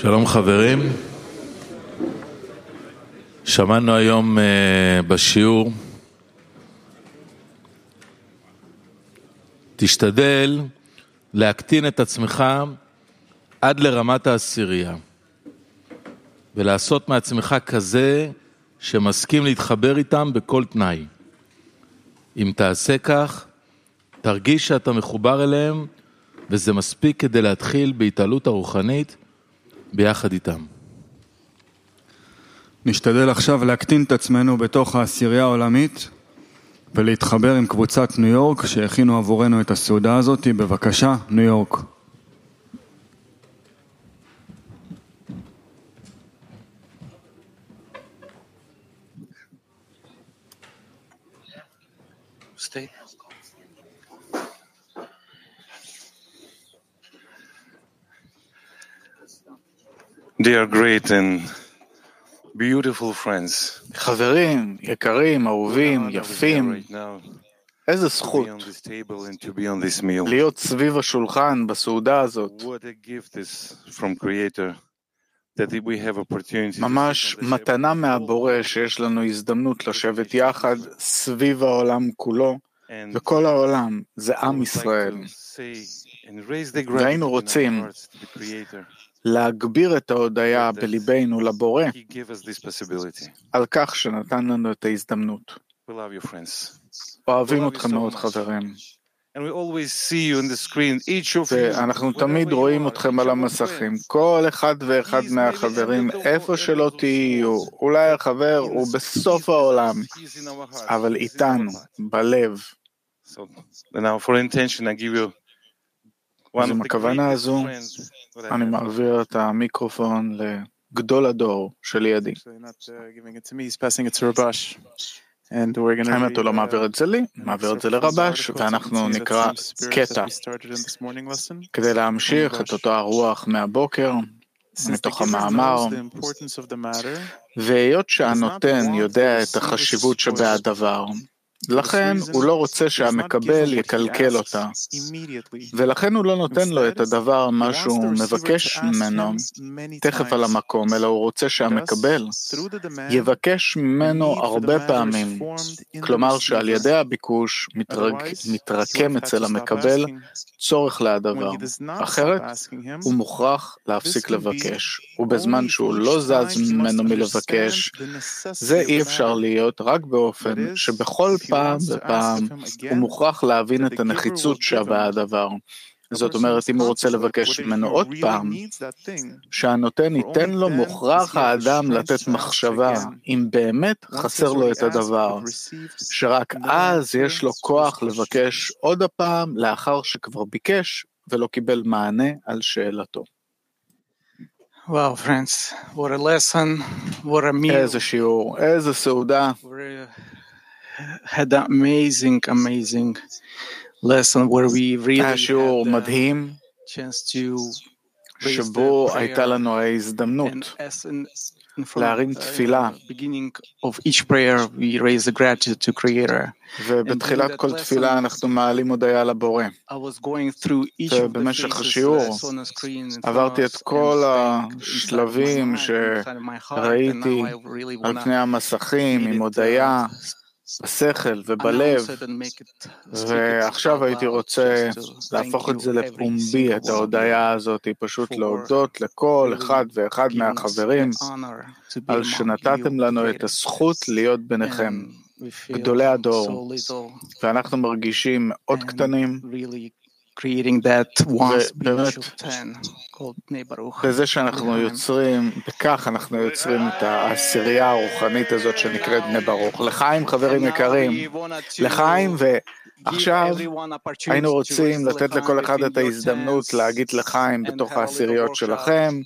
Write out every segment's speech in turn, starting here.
שלום חברים, שמענו היום uh, בשיעור, תשתדל להקטין את עצמך עד לרמת העשירייה ולעשות מעצמך כזה שמסכים להתחבר איתם בכל תנאי. אם תעשה כך, תרגיש שאתה מחובר אליהם וזה מספיק כדי להתחיל בהתעלות הרוחנית ביחד איתם. נשתדל עכשיו להקטין את עצמנו בתוך העשירייה העולמית ולהתחבר עם קבוצת ניו יורק שהכינו עבורנו את הסעודה הזאת. בבקשה, ניו יורק. Dear great and beautiful friends, חברים, יקרים, אהובים, יפים, איזה זכות. להיות סביב השולחן בסעודה הזאת. ממש מתנה מהבורא שיש לנו הזדמנות לשבת יחד סביב העולם כולו, וכל העולם זה עם ישראל. והיינו רוצים להגביר את ההודיה בליבנו לבורא. על כך שנתן לנו את ההזדמנות. אוהבים אתכם מאוד. חברים. ואנחנו תמיד רואים אתכם על המסכים. כל אחד ואחד מהחברים, איפה שלא תהיו. אולי החבר הוא בסוף העולם, אבל איתנו. בלב. אז עם הכוונה הזו, אני. מעביר את המיקרופון לגדול הדור שלידי. Uh, האמת הוא לא מעביר את זה לי, מעביר את זה לרבש, ואנחנו נקרא קטע. כדי להמשיך את אותו הרוח מהבוקר, מתוך המאמר, והיות שהנותן יודע את החשיבות שבהדבר, לכן הוא לא רוצה שהמקבל יקלקל אותה, ולכן הוא לא נותן לו את הדבר, מה שהוא מבקש ממנו, תכף על המקום, אלא הוא רוצה שהמקבל יבקש ממנו הרבה פעמים, כלומר שעל ידי הביקוש מתרק, מתרקם אצל המקבל צורך להדבר, אחרת הוא מוכרח להפסיק לבקש, ובזמן שהוא לא זז ממנו מלבקש, זה אי אפשר להיות רק באופן שבכל פעם ופעם. הוא מוכרח להבין את הנחיצות שבהדבר. זאת אומרת, אם הוא רוצה לבקש ממנו עוד פעם, שהנותן ייתן לו מוכרח האדם לתת מחשבה, אם באמת חסר לו את הדבר, שרק אז יש לו כוח לבקש עוד הפעם לאחר שכבר ביקש ולא קיבל מענה על שאלתו. Wow, friends, what a lesson, what a meal. איזה שיעור, איזה סעודה, had an amazing, amazing lesson where we really היה שיעור had the מדהים, chance to raise שבו the הייתה prayer. לנו And ההזדמנות as in, in front, להרים uh, in תפילה. the beginning of each prayer, we raise the gratitude to Creator. ובתחילת כל תפילה אנחנו מעלים הודיה לבורא. I was going through each of the ובמשך phases השיעור that I saw on the screen in front עברתי of את us כל and thank inside my השלבים mind, inside my heart, and שראיתי now I really על wanna פני המסכים read עם it, הודיה uh, בשכל ובלב, ועכשיו הייתי רוצה להפוך את זה לפומבי, את ההודיה הזאת, פשוט להודות לכל אחד ואחד מהחברים על שנתתם לנו את. הזכות להיות ביניכם, גדולי הדור. ואנחנו מרגישים מאוד קטנים creating that called Bnei Baruch. בזה שאנחנו. יוצרים, בכך אנחנו יוצרים את העשירייה הרוחנית הזאת שנקראת בני ברוך. לחיים חברים יקרים, לחיים everyone opportunity היינו רוצים לתת לכל אחד את ההזדמנות להגיד לחיים בתוך העשיריות שלכם,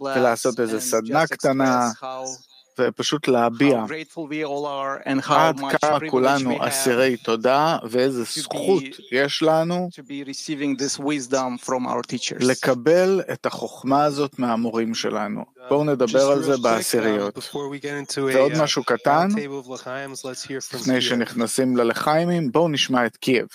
ולעשות איזה סדנה קטנה, ופשוט להביע עד כמה כולנו אסירי תודה ואיזה זכות יש לנו. לקבל את החוכמה הזאת מהמורים שלנו. בואו נדבר על זה בעשיריות. ועוד משהו קטן, לפני שנכנסים ללחיימים, בואו נשמע את קייב.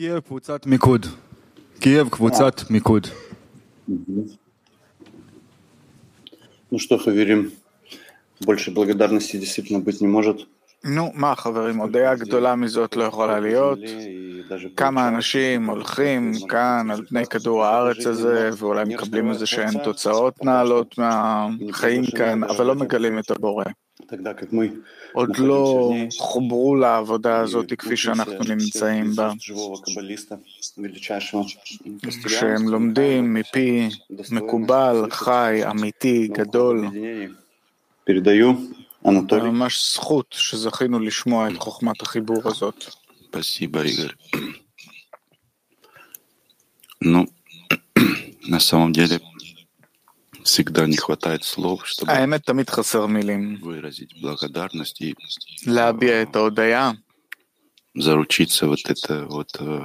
קייב קבוצת מיקוד. קייב קבוצת מיקוד. Ну что, Хаверим, больше благодарности действительно быть не может. נו, מה חברים, הודיה גדולה מזאת לא יכולה להיות. כמה אנשים הולכים כאן על פני כדור הארץ הזה, ואולי מקבלים איזה שהן תוצאות נעלות מהחיים כאן, אבל לא מגלים את הבורא. עוד לא חוברו לעבודה הזאת כפי שאנחנו נמצאים בה. שהם לומדים מפי מקובל, חי, אמיתי, גדול. זה ממש זכות שזכינו לשמוע את חוכמת החיבור הזאת. Спасибо, Игорь. Ну, на самом деле, всегда не хватает слов, чтобы האמת, תמיד חסר מילים. выразить благодарность и להביע את ההודיה, заручиться вот это вот э,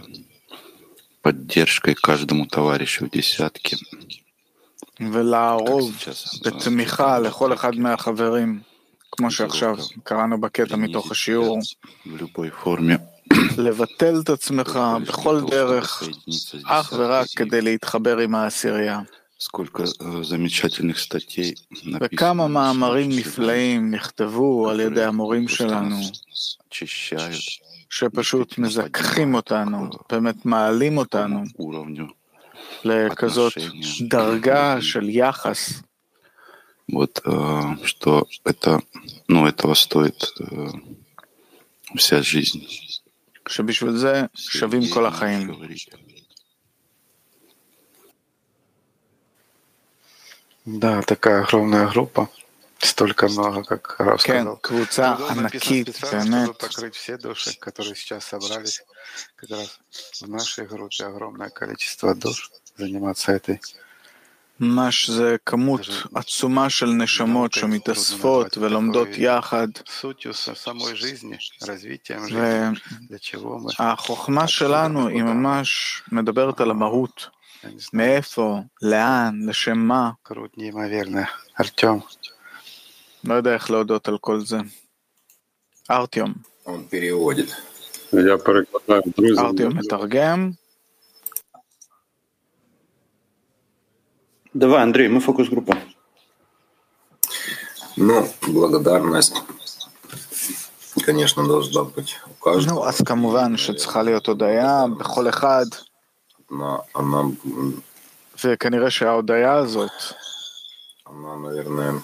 поддержкой каждому товарищу в десятке. ולערוב בתמיכה לכל אחד מהחברים, כמו שעכשיו קראנו בקטע מתוך השיעור, В любой форме. לבטל את עצמך בכל דרך, אך ורק כדי להתחבר עם העשירייה. Сколько э, замечательных статей וכמה написано, מאמרים что נפלאים נכתבו על ידי המורים שלנו, очищают שפשוט מזככים אותנו, באמת מעלים אותנו уровню. לכזאת דרגה של יחס, Вот э, что это, ну, этого стоит э, вся жизнь. שבשביל זה שווים כל החיים. Да, такая огромная группа. Столько много, как Раф כן, сказал. קבוצה Было написано ענקית, специально, באמת. чтобы покрыть все души, которые сейчас собрались. Как раз в нашей группе огромное количество душ заниматься этой. ממש זה כמות עצומה של נשמות שמתאספות ולומדות יחד, Сутью со- самой жизни, развитием жизни, והחוכמה для чего мы, שלנו היא ממש מדברת על המהות, я не знаю, מאיפה, לאן, לשם מה, крут неимоверная. Артем, לא יודע איך להודות על כל זה. ארטיום, Он переводит. Я перекладаю друзі. ארטיום מתרגם, Давай, Андрей, мы фокус-группа. Ну, благодарность, конечно, должна быть у נו, каждого. אז כמובן שצריכה להיות הודיה בכל אחד, Но она, м, וכנראה שההודיה הזאת, она, наверное,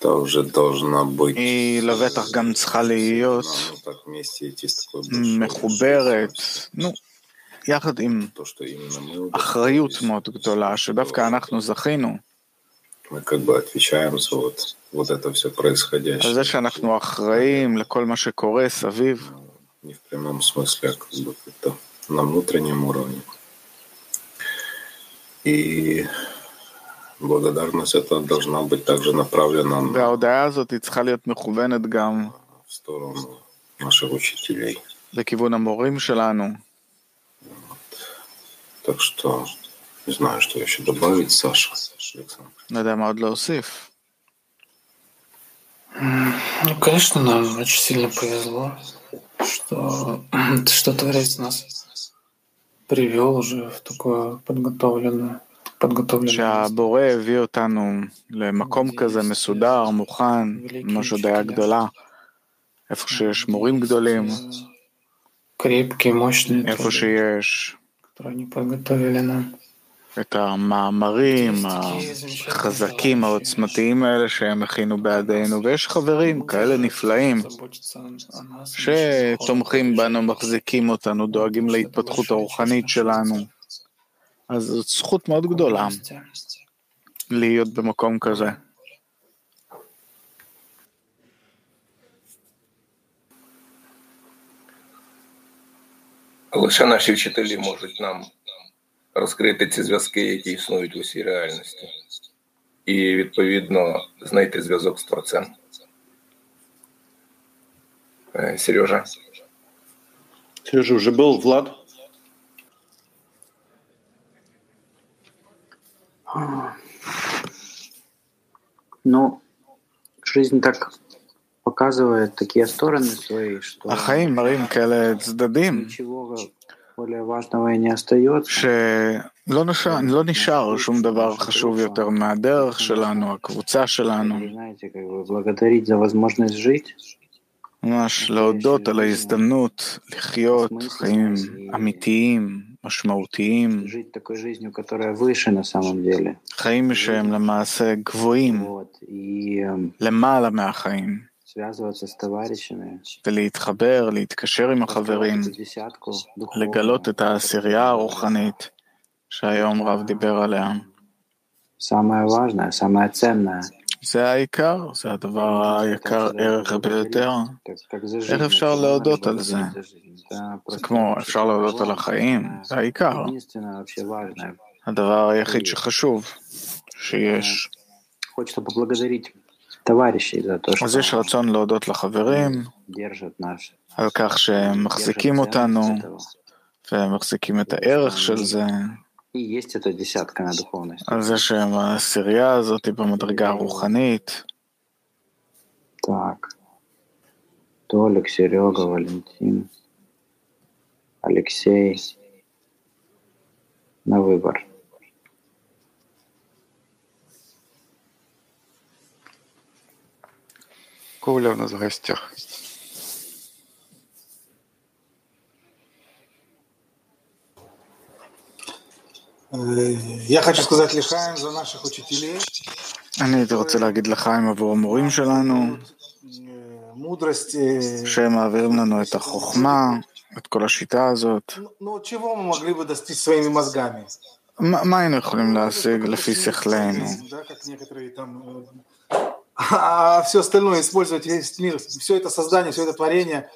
тоже должна быть... היא לבטח גם צריכה להיות Ну, так вместе идти с такой большой מחוברת, ответственностью. נו, יחד עם То, что именно мы אחריות удостоились, מאוד גדולה, שדווקא אנחנו זכינו, мы как бы отвечаем за вот, вот это все על происходящее. זה שאנחנו אחראים לכל מה שקורה סביב, Не в прямом смысле, а как бы это на внутреннем уровне. И благодарность это должна быть также направлена на... в сторону наших учителей. Так что не знаю, что еще добавить, Саша. Александр. Ну, конечно, нам очень сильно повезло, что, что творец нас привел уже в такую подготовленную, подготовленную שהבורא הביא אותנו למקום כזה מסודר, מוכן, ממש הודיה גדולה, איפה שיש מורים גדולים, крепкие, мощные, איפה тоже, שיש את המאמרים החזקים, העוצמתיים האלה שהם הכינו בעדינו, ויש חברים כאלה נפלאים Заботиться о нас, о наших שתומכים בנו, מחזיקים אותנו, דואגים להתפתחות הרוחנית שלנו. אז זאת זכות מאוד גדולה духовности. להיות במקום כזה. Лише наші вчителі можуть нам розкрити ці зв'язки, які існують в усій реальності, і відповідно знайти зв'язок з творцем. Е, Сережа, Сережа уже был, Влад? Ну, жизнь так показывает такие стороны свои, что החיים מראים כאלה צדדים, שלא נשאר, לא נשאר שום דבר חשוב יותר מהדרך שלנו, הקבוצה שלנו. ממש להודות על ההזדמנות לחיות חיים אמיתיים, משמעותיים, חיים שהם למעשה גבוהים, למעלה מהחיים. связываться с товарищами, ולהתחבר, להתקשר עם החברים, эту десятку духовную. לגלות את העשירייה הרוחנית שהיום רב דיבר עליה. Самое важное, самое ценное. זה העיקר, זה הדבר היקר ערך ביותר. Как, как за жизнь. איך אפשר это להודות надо על זה? благодарить за жизнь. Это זה просто כמו, очень אפשר להודות על החיים, זה העיקר. единственное вообще важное. הדבר היחיד שחשוב שיש. товарищей за то, что держат нас, על כך שהם מחזיקים אותנו ומחזיקים את הערך של זה. על זה שהם העשירייה הזאת במדרגה הרוחנית. Толик, Серега, Валентин, Алексей. На выбор. Коля у нас в гостях. Э, Я хочу сказать Лихаем за наших учителей. אני הייתי רוצה להגיד לחיים עבור המורים שלנו, Э, Мудрость. э, שהם מעבירים לנו את החוכמה, את כל השיטה הזאת. ну, Ну, чего мы могли бы достичь своими мозгами? מה מה היינו יכולים להשיג לפי שכלנו? А все остальное использовать весь мир, все это создание, все это творение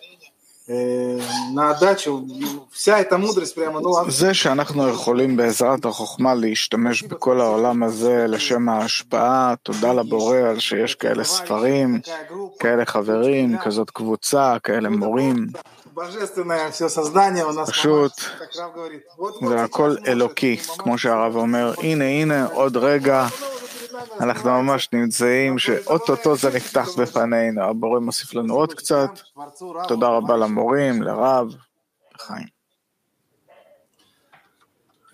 э, на отдачу, ну, вся эта мудрость прямо, ну, она- זה שאנחנו יכולים בעזרת החוכמה להשתמש בכל העולם הזה לשם ההשפעה, תודה לבורא על שיש כאלה ספרים, такая группа, כאלה חברים, כזאת קבוצה, כאלה מורים. божественное все создание у нас. פשוט как Рав говорит. Вот, вот זה сейчас הכל может אלוקי, помочь כמו שהרב אומר, הנה הנה עוד רגע אנחנו ממש נמצאים שאו-טו-טו זה נפתח בפנינו, הבורא מוסיף לנו עוד קצת, Творцу Раву, תודה רבה למורים, לרב, לחיים.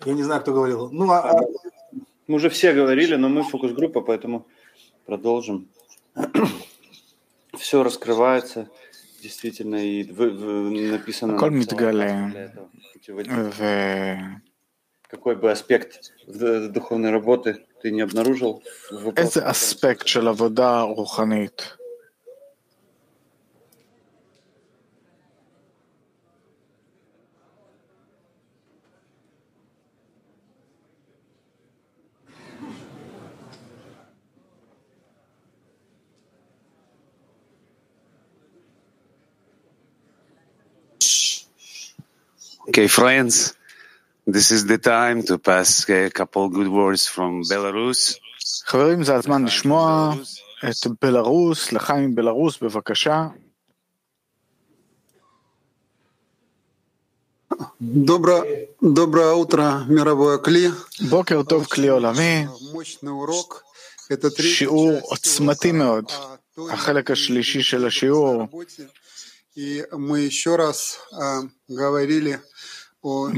Я не знаю, кто говорил. Ну, а- а Мы уже все говорили, но мы фокус-группа, поэтому продолжим. Все раскрывается, действительно, и вы- вы- написано... הכל на מתגלה, Какой бы аспект в- духовной работы ты не обнаружил в вопросе? אספקט של עבודה רוחנית. Okay, friends, this is the time to pass a couple good words from Belarus. חברים, זה הזמן לשמוע את בלרוס, לחיים מבלרוס, בבקשה. Доброе, доброе утро, мировое Кли. בוקר טוב, כלי עולמי, Мощный урок. Это третья שיעור часть עוצמתי מאוד. о Торе החלק השלישי של השיעור,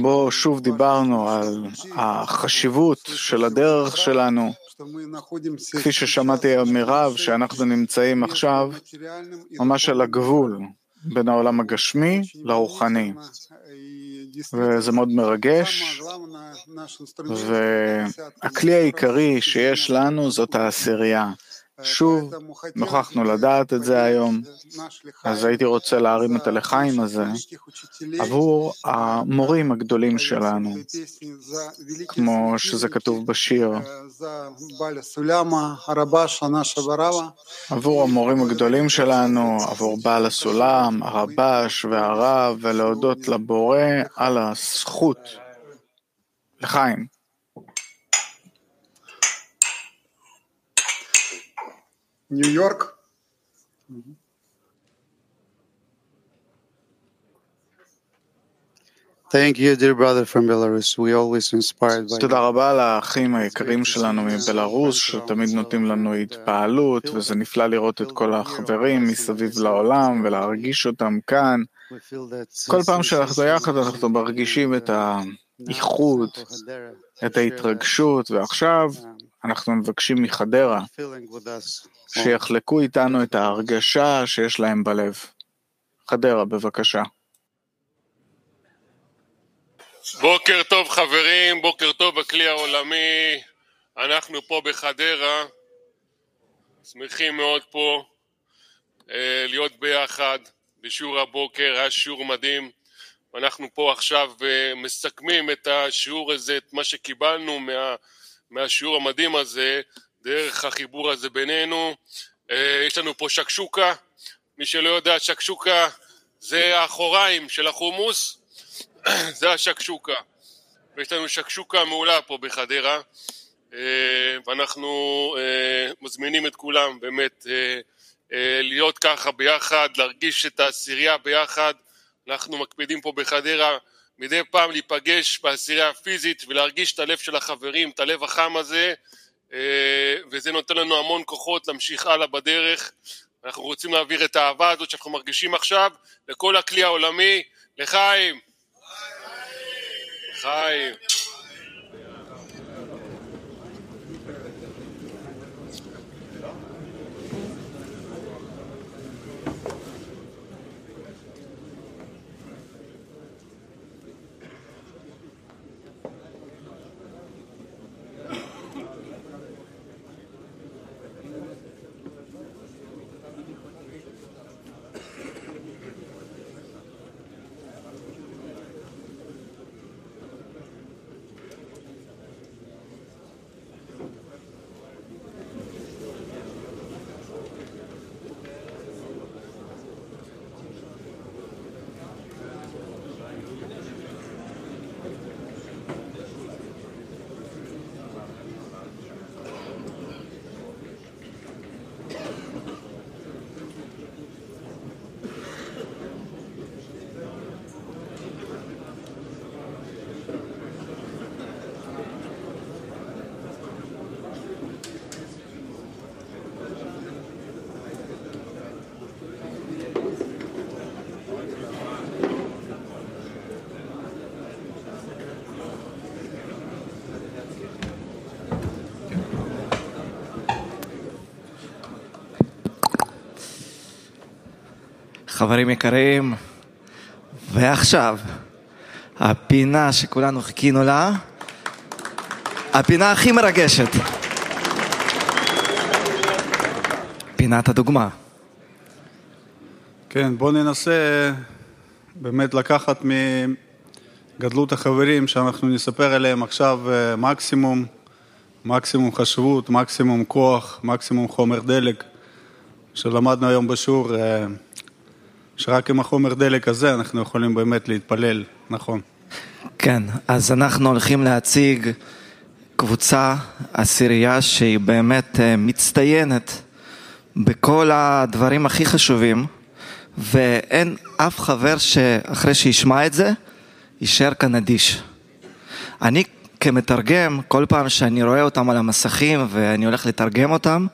בו שוב דיברנו על החשיבות של הדרך שלנו, כפי ששמעתי מרב, שאנחנו נמצאים עכשיו ממש על הגבול בין העולם הגשמי לרוחני. וזה מאוד מרגש, והכלי העיקרי שיש לנו זאת העשירייה. שוב נוכחנו לדעת את זה היום, אז הייתי רוצה להרים את הלחיים הזה עבור המורים הגדולים שלנו, כמו שזה כתוב בשיר, עבור המורים הגדולים שלנו, עבור בעל הסולם, הרבש והרב, ולהודות לבורא על הזכות. לחיים. By תודה רבה לאחים היקרים שלנו מבלארוס, שתמיד נותנים לנו התפעלות, וזה נפלא לראות את כל החברים מסביב לעולם ולהרגיש אותם כאן. כל פעם שאנחנו יחד אנחנו מרגישים את האיכות, את ההתרגשות, ועכשיו אנחנו מבקשים מחדרה שיחלקו איתנו את ההרגשה שיש להם בלב. חדרה, בבקשה. בוקר טוב חברים, בוקר טוב בכלי העולמי, אנחנו פה בחדרה, שמחים מאוד פה אה, להיות ביחד בשיעור הבוקר, היה שיעור מדהים, ואנחנו פה עכשיו אה, מסכמים את השיעור הזה, את מה שקיבלנו מה, מהשיעור המדהים הזה, דרך החיבור הזה בינינו. אה, יש לנו פה שקשוקה, מי שלא יודע, שקשוקה זה האחוריים של החומוס, זה השקשוקה. ויש לנו שקשוקה מעולה פה בחדרה, ואנחנו מזמינים את כולם באמת להיות ככה ביחד, להרגיש את העשירייה ביחד. אנחנו מקפידים פה בחדרה מדי פעם להיפגש בעשירייה הפיזית ולהרגיש את הלב של החברים, את הלב החם הזה, וזה נותן לנו המון כוחות להמשיך הלאה בדרך. אנחנו רוצים להעביר את האהבה הזאת שאנחנו מרגישים עכשיו לכל הכלי העולמי, לחיים. חיים. חברים יקרים, ועכשיו, הפינה שכולנו חיכינו לה, הפינה הכי מרגשת. פינת הדוגמה. כן, בואו ננסה באמת לקחת מגדלות החברים שאנחנו נספר עליהם עכשיו מקסימום, מקסימום חשבות, מקסימום כוח, מקסימום חומר דלק, שלמדנו היום בשיעור. שרק עם החומר דלק הזה אנחנו יכולים באמת להתפלל, נכון. כן, אז אנחנו הולכים להציג קבוצה, עשירייה שהיא באמת מצטיינת בכל הדברים הכי חשובים, ואין אף חבר שאחרי שישמע את זה, יישאר כאן אדיש. אני כמתרגם, כל פעם שאני רואה אותם על המסכים ואני הולך לתרגם אותם,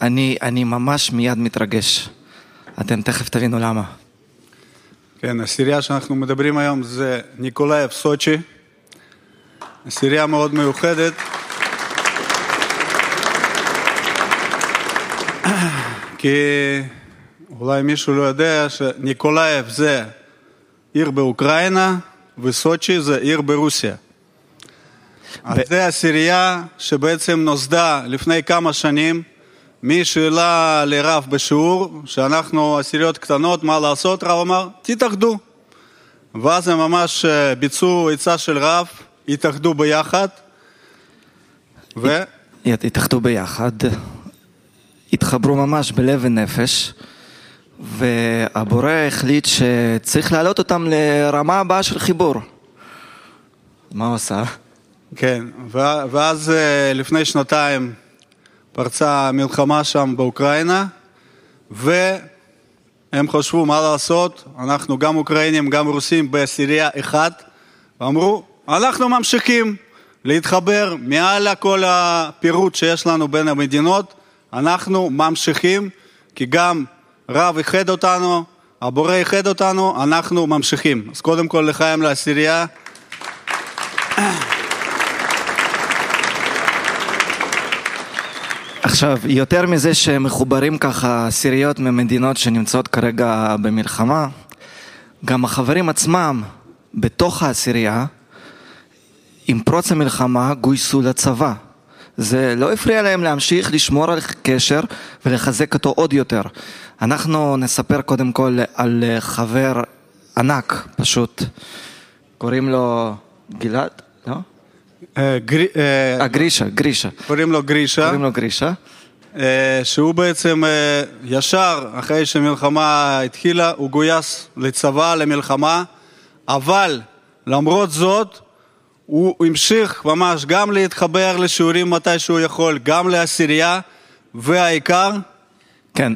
אני, אני ממש מיד מתרגש. אתם תכף תבינו למה. כן, העשירייה שאנחנו מדברים היום זה ניקולאייב סוצ'י. עשירייה מאוד מיוחדת. כי אולי מישהו לא יודע שניקולאייב זה עיר באוקראינה וסוצ'י זה עיר ברוסיה. אז זה הסירייה שבעצם נוסדה לפני כמה שנים מי שאלה לרב בשיעור, שאנחנו עשיריות קטנות, מה לעשות? רב אמר, תתאחדו. ואז הם ממש ביצעו עצה של רב, התאחדו ביחד, ו... התאחדו ביחד, התחברו ממש בלב ונפש, והבורא החליט שצריך להעלות אותם לרמה הבאה של חיבור. מה הוא עשה? כן, ואז לפני שנתיים פרצה מלחמה שם באוקראינה, והם חשבו מה לעשות, אנחנו גם אוקראינים, גם רוסים בעשירייה אחת, ואמרו, אנחנו ממשיכים להתחבר מעל כל הפירוט שיש לנו בין המדינות, אנחנו ממשיכים, כי גם רב איחד אותנו, הבורא איחד אותנו, אנחנו ממשיכים. אז קודם כל לחיים לעשירייה. עכשיו, יותר מזה שמחוברים ככה עשיריות ממדינות שנמצאות כרגע במלחמה, גם החברים עצמם בתוך העשירייה, עם פרוץ המלחמה גויסו לצבא. זה לא הפריע להם להמשיך לשמור על קשר ולחזק אותו עוד יותר. אנחנו נספר קודם כל על חבר ענק פשוט, קוראים לו גלעד, גרישה, גרישה. קוראים לו גרישה. קוראים לו גרישה. אה, שהוא בעצם אה, ישר אחרי שהמלחמה התחילה, הוא גויס לצבא, למלחמה, אבל למרות זאת הוא המשיך ממש גם להתחבר לשיעורים מתי שהוא יכול, גם לעשירייה, והעיקר... כן,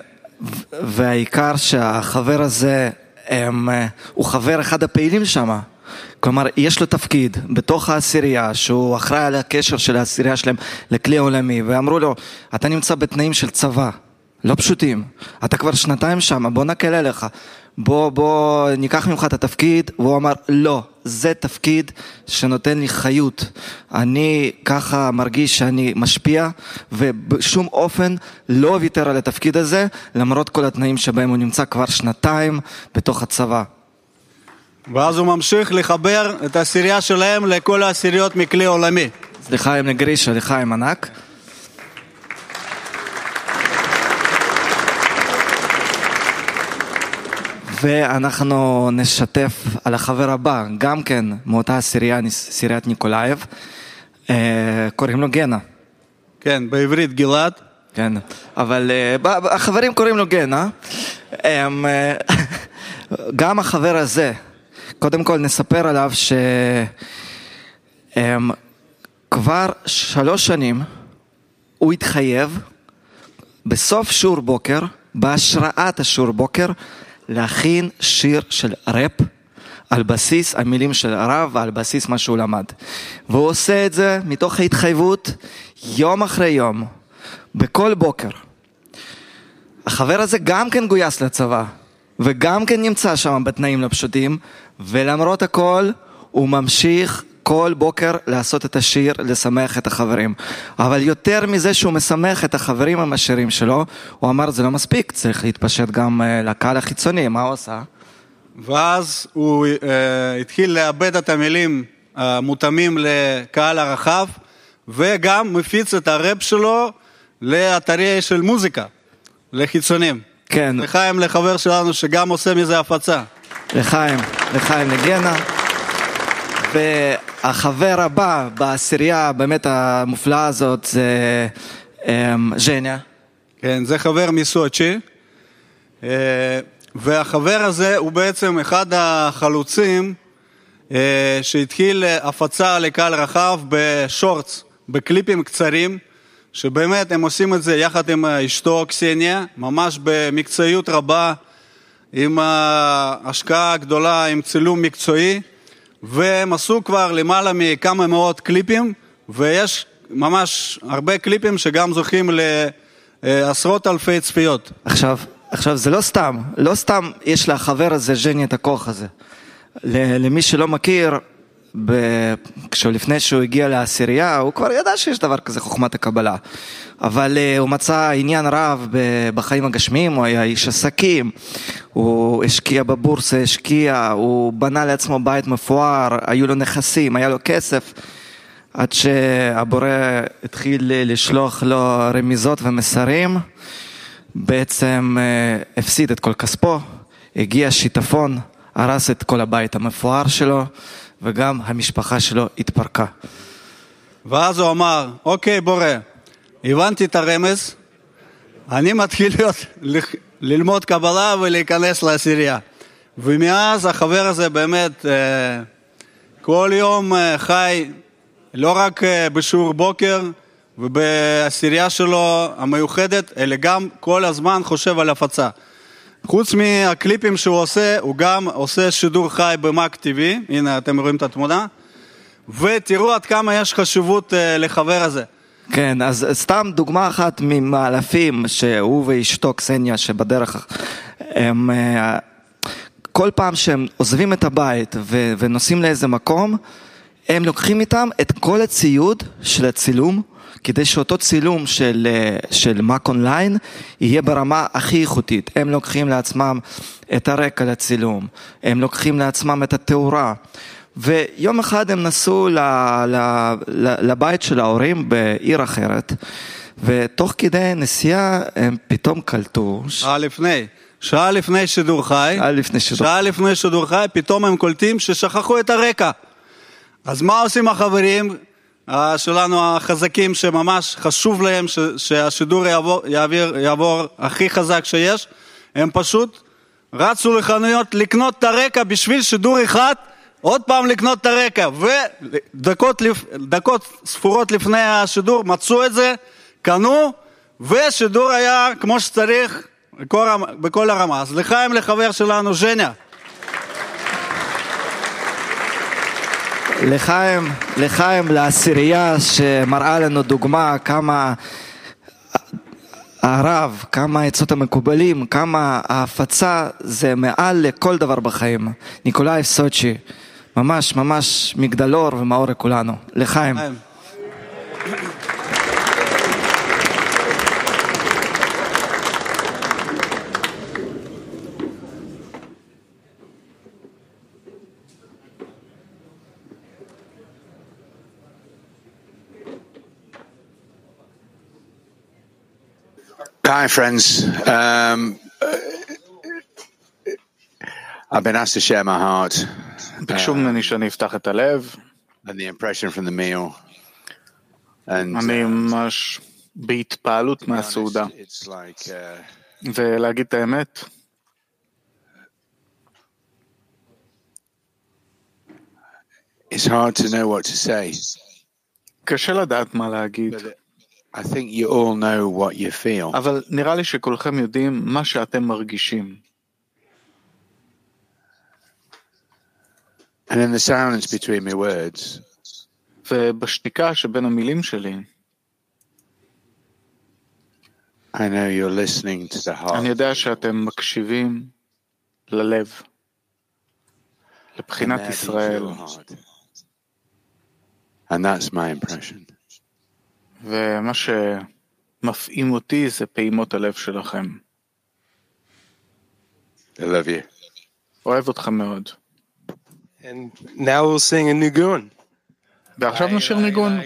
והעיקר שהחבר הזה הם, הוא חבר אחד הפעילים שם. כלומר, יש לו תפקיד בתוך העשירייה, שהוא אחראי על הקשר של העשירייה שלהם לכלי העולמי, ואמרו לו, אתה נמצא בתנאים של צבא, לא פשוטים, אתה כבר שנתיים שם, בוא נקל עליך, בוא, בוא ניקח ממך את התפקיד, והוא אמר, לא, זה תפקיד שנותן לי חיות. אני ככה מרגיש שאני משפיע, ובשום אופן לא ויתר על התפקיד הזה, למרות כל התנאים שבהם הוא נמצא כבר שנתיים בתוך הצבא. ואז הוא ממשיך לחבר את העשירייה שלהם לכל העשיריות מכלי עולמי. לחיים לגרישה, לחיים ענק. ואנחנו נשתף על החבר הבא, גם כן מאותה עשירייה, עשיריית ניקולאייב, קוראים לו גנה. כן, בעברית גלעד. כן, אבל החברים קוראים לו גנה. גם החבר הזה, קודם כל נספר עליו שכבר שלוש שנים הוא התחייב בסוף שיעור בוקר, בהשראת השיעור בוקר, להכין שיר של ראפ על בסיס המילים של הרב ועל בסיס מה שהוא למד. והוא עושה את זה מתוך ההתחייבות יום אחרי יום, בכל בוקר. החבר הזה גם כן גויס לצבא, וגם כן נמצא שם בתנאים לא פשוטים, ולמרות הכל הוא ממשיך כל בוקר לעשות את השיר, לשמח את החברים. אבל יותר מזה שהוא משמח את החברים עם השירים שלו, הוא אמר זה לא מספיק, צריך להתפשט גם לקהל החיצוני, מה הוא עשה? ואז הוא uh, התחיל לאבד את המילים המותאמים לקהל הרחב, וגם מפיץ את הראפ שלו לאתרי של מוזיקה, לחיצונים. כן. לחיים לחבר שלנו שגם עושה מזה הפצה. לחיים, לחיים לגנה. והחבר הבא בעשירייה באמת המופלאה הזאת זה ז'ניה. כן, זה חבר מסוצ'י. והחבר הזה הוא בעצם אחד החלוצים שהתחיל הפצה לקהל רחב בשורטס, בקליפים קצרים, שבאמת הם עושים את זה יחד עם אשתו קסניה, ממש במקצועיות רבה, עם השקעה גדולה, עם צילום מקצועי. והם עשו כבר למעלה מכמה מאות קליפים, ויש ממש הרבה קליפים שגם זוכים לעשרות אלפי צפיות. עכשיו, עכשיו זה לא סתם, לא סתם יש לחבר הזה, ז'ני, את הכוח הזה. למי שלא מכיר, ב... לפני שהוא הגיע לעשירייה, הוא כבר ידע שיש דבר כזה חוכמת הקבלה. אבל uh, הוא מצא עניין רב בחיים הגשמיים, הוא היה איש עסקים, הוא השקיע בבורסה, השקיע, הוא בנה לעצמו בית מפואר, היו לו נכסים, היה לו כסף, עד שהבורא התחיל לשלוח לו רמיזות ומסרים, בעצם uh, הפסיד את כל כספו, הגיע שיטפון, הרס את כל הבית המפואר שלו, וגם המשפחה שלו התפרקה. ואז הוא אמר, אוקיי בורא, הבנתי את הרמז, אני מתחיל להיות, ללמוד קבלה ולהיכנס לעשירייה. ומאז החבר הזה באמת כל יום חי לא רק בשיעור בוקר ובעשירייה שלו המיוחדת, אלא גם כל הזמן חושב על הפצה. חוץ מהקליפים שהוא עושה, הוא גם עושה שידור חי במאק TV, הנה אתם רואים את התמונה. ותראו עד כמה יש חשיבות אה, לחבר הזה. כן, אז סתם דוגמה אחת ממאלפים שהוא ואשתו קסניה שבדרך הם אה, כל פעם שהם עוזבים את הבית ונוסעים לאיזה מקום, הם לוקחים איתם את כל הציוד של הצילום, כדי שאותו צילום של, אה, של מק אונליין יהיה ברמה הכי איכותית. הם לוקחים לעצמם את הרקע לצילום, הם לוקחים לעצמם את התאורה. ויום אחד הם נסעו ל, ל, ל, לבית של ההורים בעיר אחרת, ותוך כדי נסיעה הם פתאום קלטו... שעה לפני. שעה לפני שידור חי, שעה לפני שידור, שעה לפני שידור חי, פתאום הם קולטים ששכחו את הרקע. אז מה עושים החברים שלנו החזקים שממש חשוב להם שהשידור יעבור, יעביר, יעבור הכי חזק שיש? הם פשוט רצו לחנויות לקנות את הרקע בשביל שידור אחד, עוד פעם לקנות את הרקע, ודקות דקות ספורות לפני השידור מצאו את זה, קנו, ושידור היה כמו שצריך בכל, בכל הרמה. אז לחיים לחבר שלנו, ז'ניה. לחיים, לחיים, לעשירייה שמראה לנו דוגמה כמה הרב, כמה העצות המקובלים, כמה ההפצה זה מעל לכל דבר בחיים. ניקולאי סוצ'י, ממש ממש מגדלור ומאור לכולנו. לחיים. Hi, friends. Um, I've been asked to share my heart. ביקשו ממני שאני אפתח את הלב. And the impression from the meal. And, אני ממש בהתפעלות מהסעודה. Like, uh, ולהגיד את האמת, it's hard to know what to say. קשה לדעת מה להגיד. I think you all know what you feel. אבל נראה לי שכולכם יודעים מה שאתם מרגישים. And in the silence between my words, ובשתיקה שבין המילים שלי, I know you're listening to the heart. אני יודע שאתם מקשיבים ללב, לבחינת And that is ישראל, your heart. And that's my impression. ומה שמפעים אותי זה פעימות הלב שלכם. I love you. אוהב אותך מאוד. And now we'll sing a ניגון. ועכשיו נשאיר ניגון.